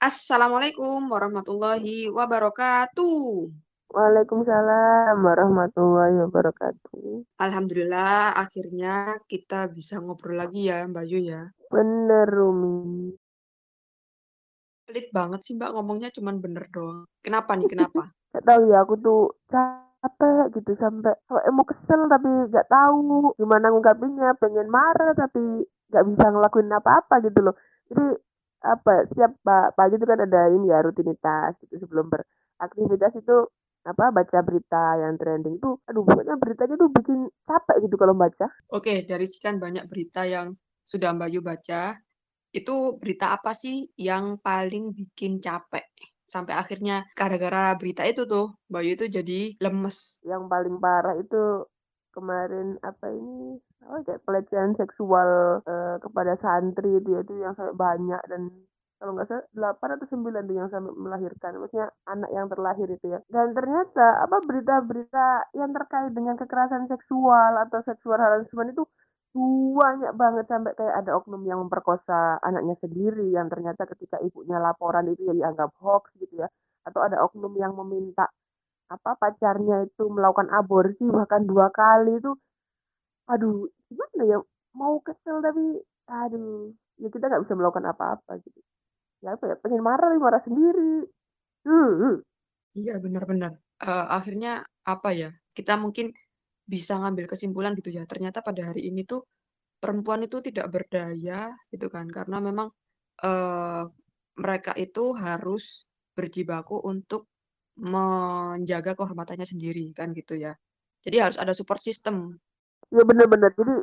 Assalamualaikum warahmatullahi wabarakatuh. Waalaikumsalam warahmatullahi wabarakatuh. Alhamdulillah akhirnya kita bisa ngobrol lagi ya Mbak Yu ya. Bener Rumi. Pelit banget sih Mbak ngomongnya cuman bener doang. Kenapa nih kenapa? gak tahu ya aku tuh capek gitu sampai sampai mau kesel tapi gak tahu gimana ngungkapinnya pengen marah tapi gak bisa ngelakuin apa-apa gitu loh jadi apa setiap pagi itu kan ada ini ya rutinitas gitu sebelum beraktivitas itu apa baca berita yang trending tuh aduh pokoknya beritanya tuh bikin capek gitu kalau baca. Oke dari sekian banyak berita yang sudah Mbak Yu baca itu berita apa sih yang paling bikin capek? Sampai akhirnya gara-gara berita itu tuh Mbak Yu itu jadi lemes. Yang paling parah itu kemarin apa ini oh kayak pelecehan seksual uh, kepada santri itu itu yang sangat banyak dan kalau nggak salah delapan atau sembilan yang sampai melahirkan maksudnya anak yang terlahir itu ya. Dan ternyata apa berita-berita yang terkait dengan kekerasan seksual atau seksual harassment itu banyak banget sampai kayak ada oknum yang memperkosa anaknya sendiri yang ternyata ketika ibunya laporan itu ya dianggap hoax gitu ya. Atau ada oknum yang meminta apa pacarnya itu melakukan aborsi bahkan dua kali itu aduh gimana ya mau kesel tapi aduh ya kita nggak bisa melakukan apa-apa gitu. Ya apa ya pengen marah marah sendiri. Uh. iya benar-benar uh, akhirnya apa ya kita mungkin bisa ngambil kesimpulan gitu ya ternyata pada hari ini tuh perempuan itu tidak berdaya gitu kan karena memang uh, mereka itu harus berjibaku untuk menjaga kehormatannya sendiri kan gitu ya. Jadi harus ada support system. Ya benar-benar jadi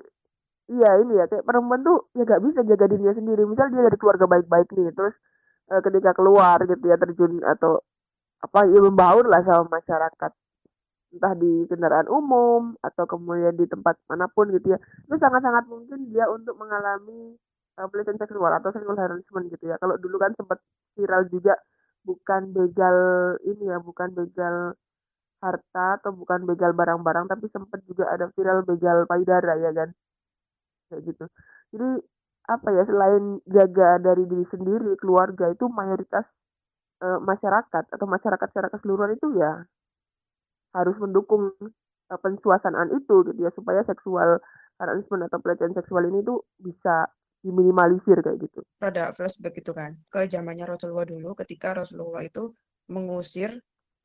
iya ini ya kayak perempuan tuh ya gak bisa jaga dirinya sendiri. Misal dia dari keluarga baik-baik nih terus uh, ketika keluar gitu ya terjun atau apa ya membaur lah sama masyarakat. Entah di kendaraan umum atau kemudian di tempat mana pun gitu ya. Itu sangat-sangat mungkin dia untuk mengalami uh, pelecehan seksual atau seksual harassment gitu ya. Kalau dulu kan sempat viral juga bukan begal ini ya bukan begal harta atau bukan begal barang-barang tapi sempat juga ada viral begal payudara ya kan? Kayak gitu. Jadi apa ya selain jaga dari diri sendiri keluarga itu mayoritas e, masyarakat atau masyarakat secara keseluruhan itu ya harus mendukung e, pensuasanaan itu gitu ya supaya seksual harassment atau pelecehan seksual ini tuh bisa diminimalisir kayak gitu. Rada flashback itu kan ke zamannya Rasulullah dulu ketika Rasulullah itu mengusir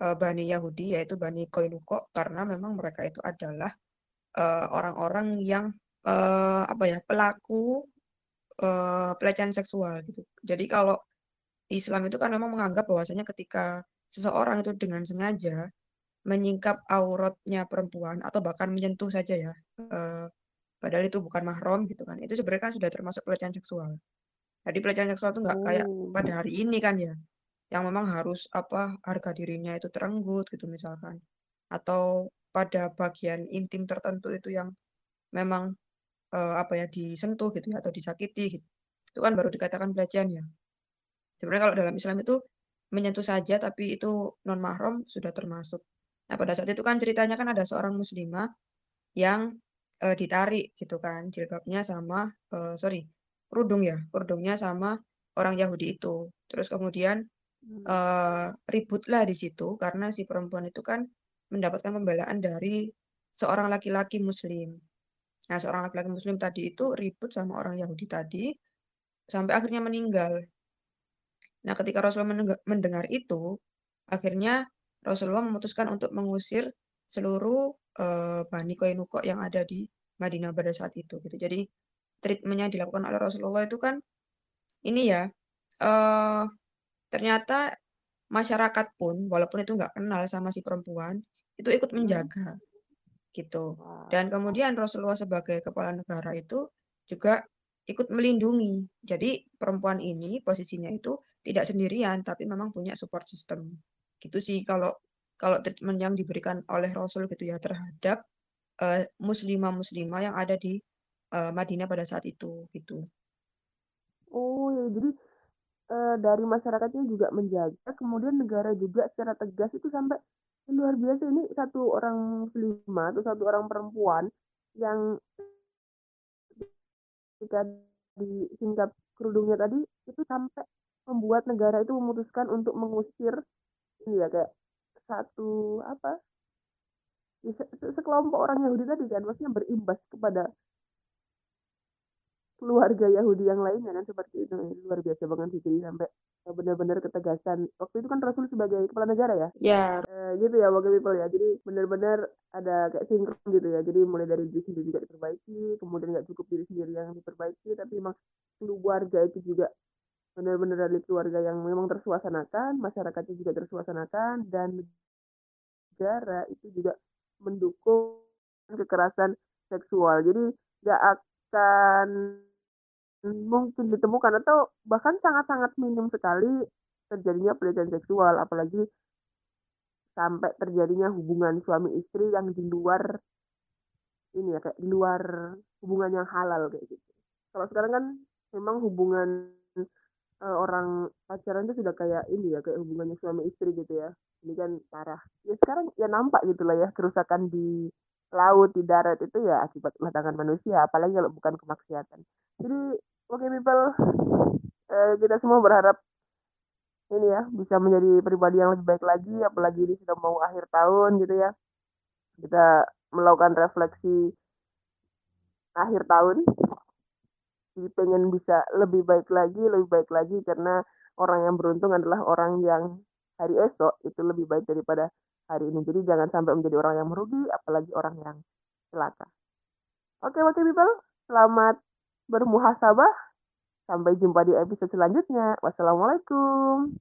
uh, Bani Yahudi yaitu Bani Koinuko karena memang mereka itu adalah eh, orang-orang uh, yang uh, apa ya pelaku uh, pelecehan seksual gitu. Jadi kalau Islam itu kan memang menganggap bahwasanya ketika seseorang itu dengan sengaja menyingkap auratnya perempuan atau bahkan menyentuh saja ya, padahal itu bukan mahram gitu kan, itu sebenarnya kan sudah termasuk pelecehan seksual. Jadi pelecehan seksual itu nggak oh. kayak pada hari ini kan ya, yang memang harus apa harga dirinya itu terenggut gitu misalkan. Atau pada bagian intim tertentu itu yang memang uh, apa ya disentuh gitu ya atau disakiti gitu. Itu kan baru dikatakan pelecehan ya. Sebenarnya kalau dalam Islam itu menyentuh saja tapi itu non mahram sudah termasuk. Nah pada saat itu kan ceritanya kan ada seorang muslimah yang uh, ditarik gitu kan jilbabnya sama uh, sorry kerudung ya kerudungnya sama orang Yahudi itu terus kemudian uh, ributlah di situ karena si perempuan itu kan mendapatkan pembelaan dari seorang laki-laki muslim. Nah, seorang laki-laki muslim tadi itu ribut sama orang Yahudi tadi sampai akhirnya meninggal. Nah, ketika Rasulullah mendengar itu, akhirnya Rasulullah memutuskan untuk mengusir seluruh uh, Bani Koinuko yang ada di Madinah pada saat itu gitu. Jadi treatmentnya dilakukan oleh Rasulullah itu kan ini ya uh, ternyata masyarakat pun walaupun itu nggak kenal sama si perempuan itu ikut hmm. menjaga gitu dan kemudian Rasulullah sebagai kepala negara itu juga ikut melindungi jadi perempuan ini posisinya itu tidak sendirian tapi memang punya support system gitu sih kalau kalau treatment yang diberikan oleh Rasul gitu ya terhadap uh, muslimah-muslimah yang ada di uh, Madinah pada saat itu gitu. Oh ya jadi uh, dari masyarakatnya juga menjaga, kemudian negara juga secara tegas itu sampai luar biasa ini satu orang muslimah atau satu orang perempuan yang ketika di singkap kerudungnya tadi itu sampai membuat negara itu memutuskan untuk mengusir ini ya kayak satu apa ya, sekelompok orang Yahudi tadi kan maksudnya berimbas kepada keluarga Yahudi yang lainnya kan seperti itu. Luar biasa banget sih jadi sampai benar-benar ketegasan. Waktu itu kan Rasul sebagai kepala negara ya? Ya. E, gitu ya wakil people ya. Jadi benar-benar ada kayak sinkron gitu ya. Jadi mulai dari diri sendiri juga diperbaiki kemudian nggak cukup diri sendiri yang diperbaiki tapi memang keluarga itu juga benar-benar dari keluarga yang memang tersuasanakan masyarakatnya juga tersuasanakan dan negara itu juga mendukung kekerasan seksual jadi nggak akan mungkin ditemukan atau bahkan sangat-sangat minim sekali terjadinya pelecehan seksual apalagi sampai terjadinya hubungan suami istri yang di luar ini ya kayak di luar hubungan yang halal kayak gitu. Kalau sekarang kan memang hubungan uh, orang pacaran itu sudah kayak ini ya kayak hubungannya suami istri gitu ya. Ini kan parah. Ya sekarang ya nampak gitu lah ya kerusakan di laut di darat itu ya akibat tangan manusia apalagi kalau bukan kemaksiatan. Jadi oke okay, people eh, kita semua berharap ini ya bisa menjadi pribadi yang lebih baik lagi apalagi ini sudah mau akhir tahun gitu ya kita melakukan refleksi akhir tahun pengen bisa lebih baik lagi lebih baik lagi karena orang yang beruntung adalah orang yang hari esok itu lebih baik daripada hari ini jadi jangan sampai menjadi orang yang merugi apalagi orang yang celaka oke okay, oke okay, people selamat bermuhasabah. Sampai jumpa di episode selanjutnya. Wassalamualaikum.